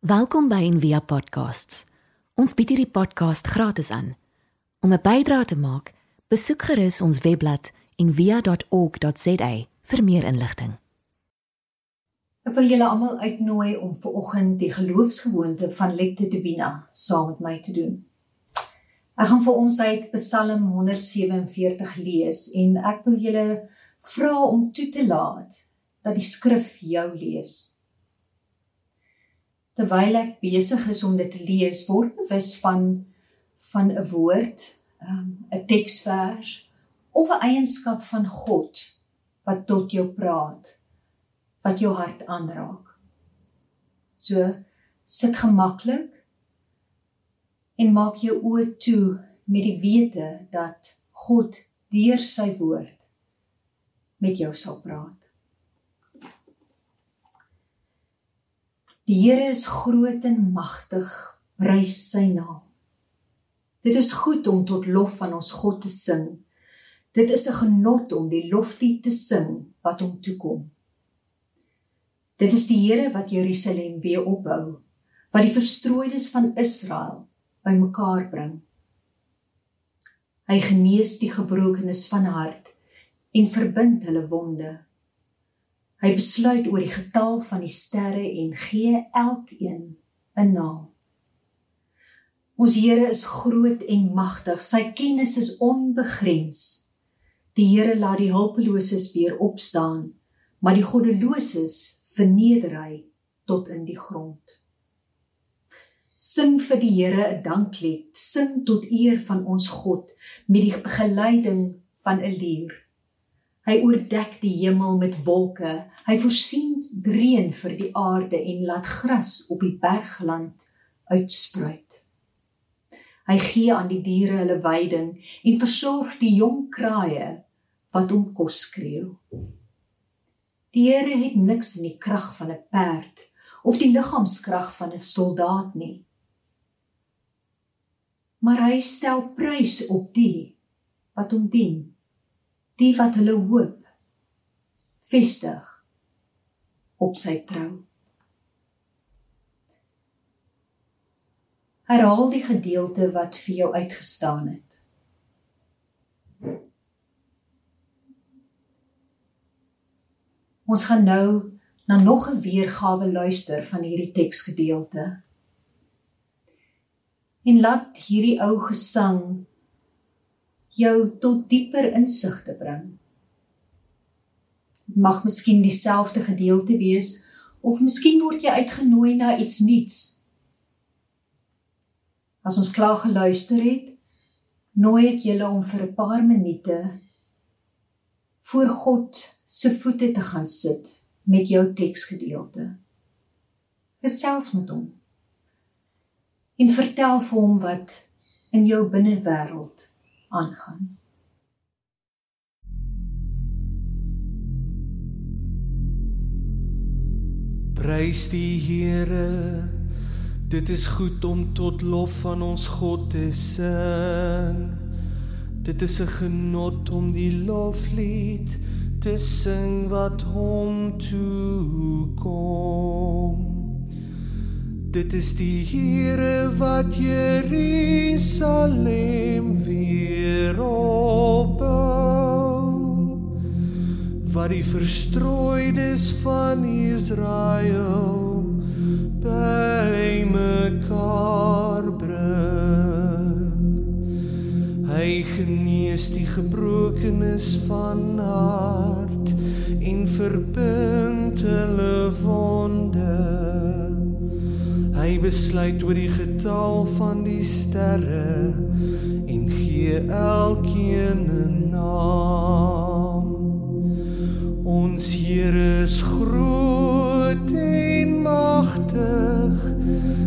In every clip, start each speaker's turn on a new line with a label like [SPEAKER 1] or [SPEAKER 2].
[SPEAKER 1] Welkom by Envia Podcasts. Ons bied hierdie podcast gratis aan. Om 'n bydrae te maak, besoek gerus ons webblad en via.org.za vir meer inligting.
[SPEAKER 2] Ek wil julle almal uitnooi om ver oggend die geloofsgewoonte van Lectio Divina saam met my te doen. Ek gaan vir ons uit Psalm 147 lees en ek wil julle vra om toe te laat dat die skrif jou lees. Terwyl ek besig is om dit te lees, word bewus van van 'n woord, um, 'n teksvers of 'n eienskap van God wat tot jou praat wat jou hart aanraak. So sit gemaklik en maak jou oë toe met die wete dat God deur sy woord met jou sal praat. Die Here is groot en magtig, prys sy naam. Dit is goed om tot lof van ons God te sing. Dit is 'n genot om die loflied te sing wat hom toekom. Dit is die Here wat Jerusalem weer opbou, wat die verstrooides van Israel bymekaar bring. Hy genees die gebrokenes van hart en verbind hulle wonde. Hy besluit oor die getal van die sterre en gee elkeen 'n naam. Ons Here is groot en magtig. Sy kennis is onbegrens. Die Here laat die hulpeloses weer opstaan, maar die goddeloses verneder hy tot in die grond. Sing vir die Here 'n danklied, sing tot eer van ons God met die begeleiding van 'n lier. Hy oordek die hemel met wolke, hy voorsien reën vir die aarde en laat gras op die bergland uitspruit. Hy gee aan die diere hulle veiding en versorg die jong kraaie wat om kos skreeu. Die Here het niks in die krag van 'n perd of die liggaamskrag van 'n soldaat nie maar hy stel prys op die wat hom dien die wat hulle hoop vestig op sy trou. Herhaal die gedeelte wat vir jou uitgestaan het. Ons gaan nou na nog 'n weergawe luister van hierdie teksgedeelte. En laat hierdie ou gesang jou tot dieper insig te bring. Dit mag miskien dieselfde gedeelte wees of miskien word jy uitgenooi na iets nuuts. As ons klaar geluister het, nooi ek julle om vir 'n paar minute voor God se voete te gaan sit met jou teksgedeelte. Gesels met hom en vertel vir hom wat in jou binnewêreld aangaan.
[SPEAKER 3] Prys die Here. Dit is goed om tot lof van ons God te sing. Dit is 'n genot om die loflied te sing wat hom toe kom. Dit is die Here wat Jerusalem weer opbou. Wat die verstrooides van Israel bymekaar bring. Hy genees die gebrokenes van hart en verbind hulle wonde. Besluit oor die getal van die sterre en gee elkeen 'n naam. Ons Here is groot en magtig.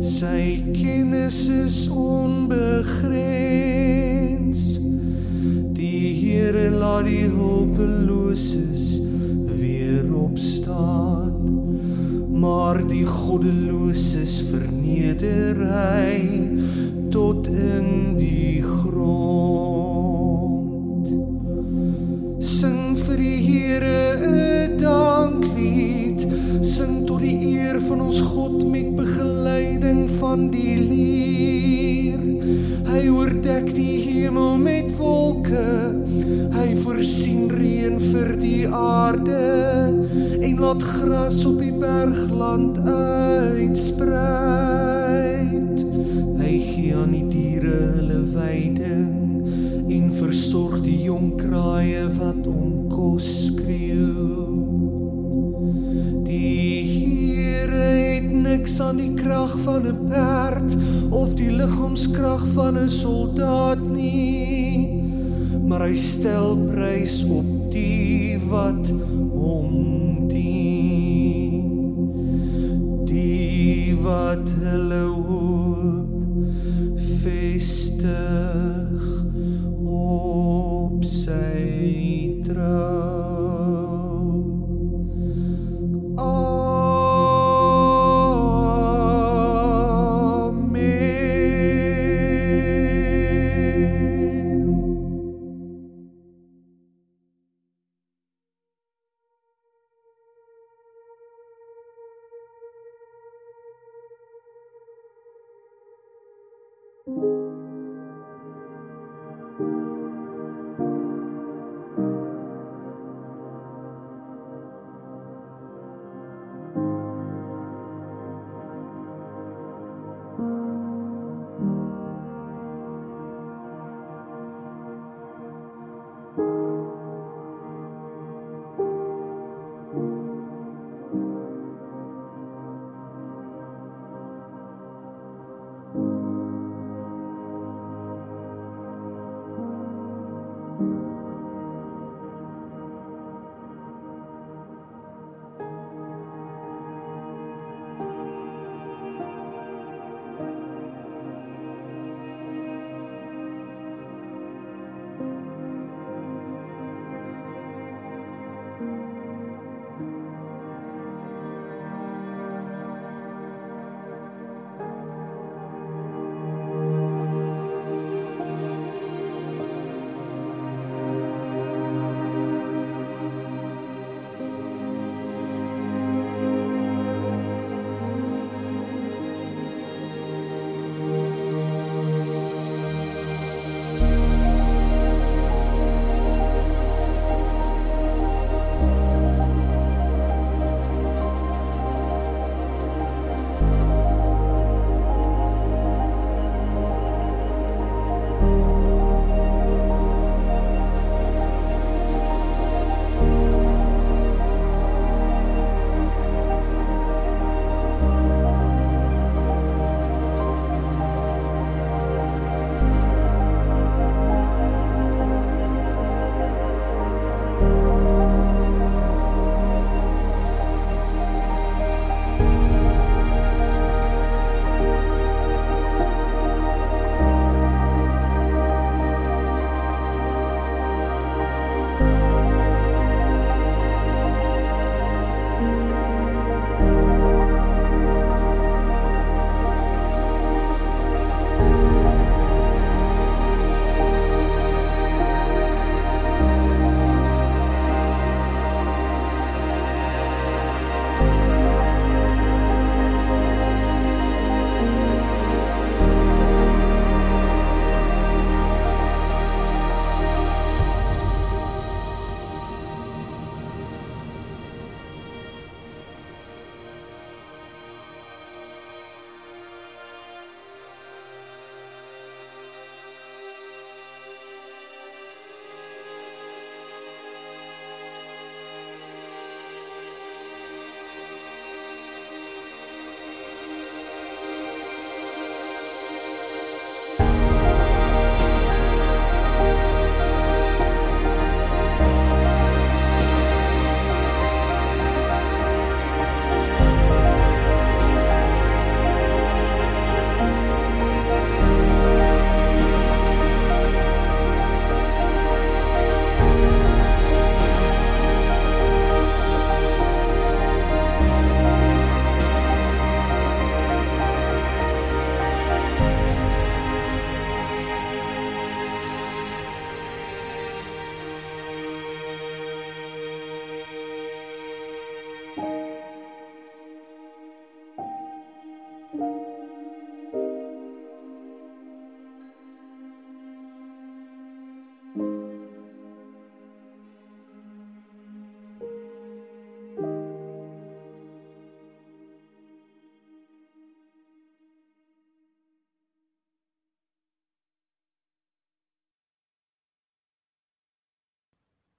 [SPEAKER 3] Sy kennis is onbegrens. Die Here laat die hulpeloses weer opstaan maar die goddeloses verneder hy tot in die grond sing vir die Here 'n danklied sing tot die eer van ons God met begeleiding van die lier. Laat gras op die bergland uitsprei. Hy gee aan die diere hulle veiding en versorg die jong kraaie wat om kos skreeu. Die Here het niks aan die krag van 'n perd of die liggaamskrag van 'n soldaat nie, maar hy stel prys op die wat hom dien. Die wat hulle hoop vestig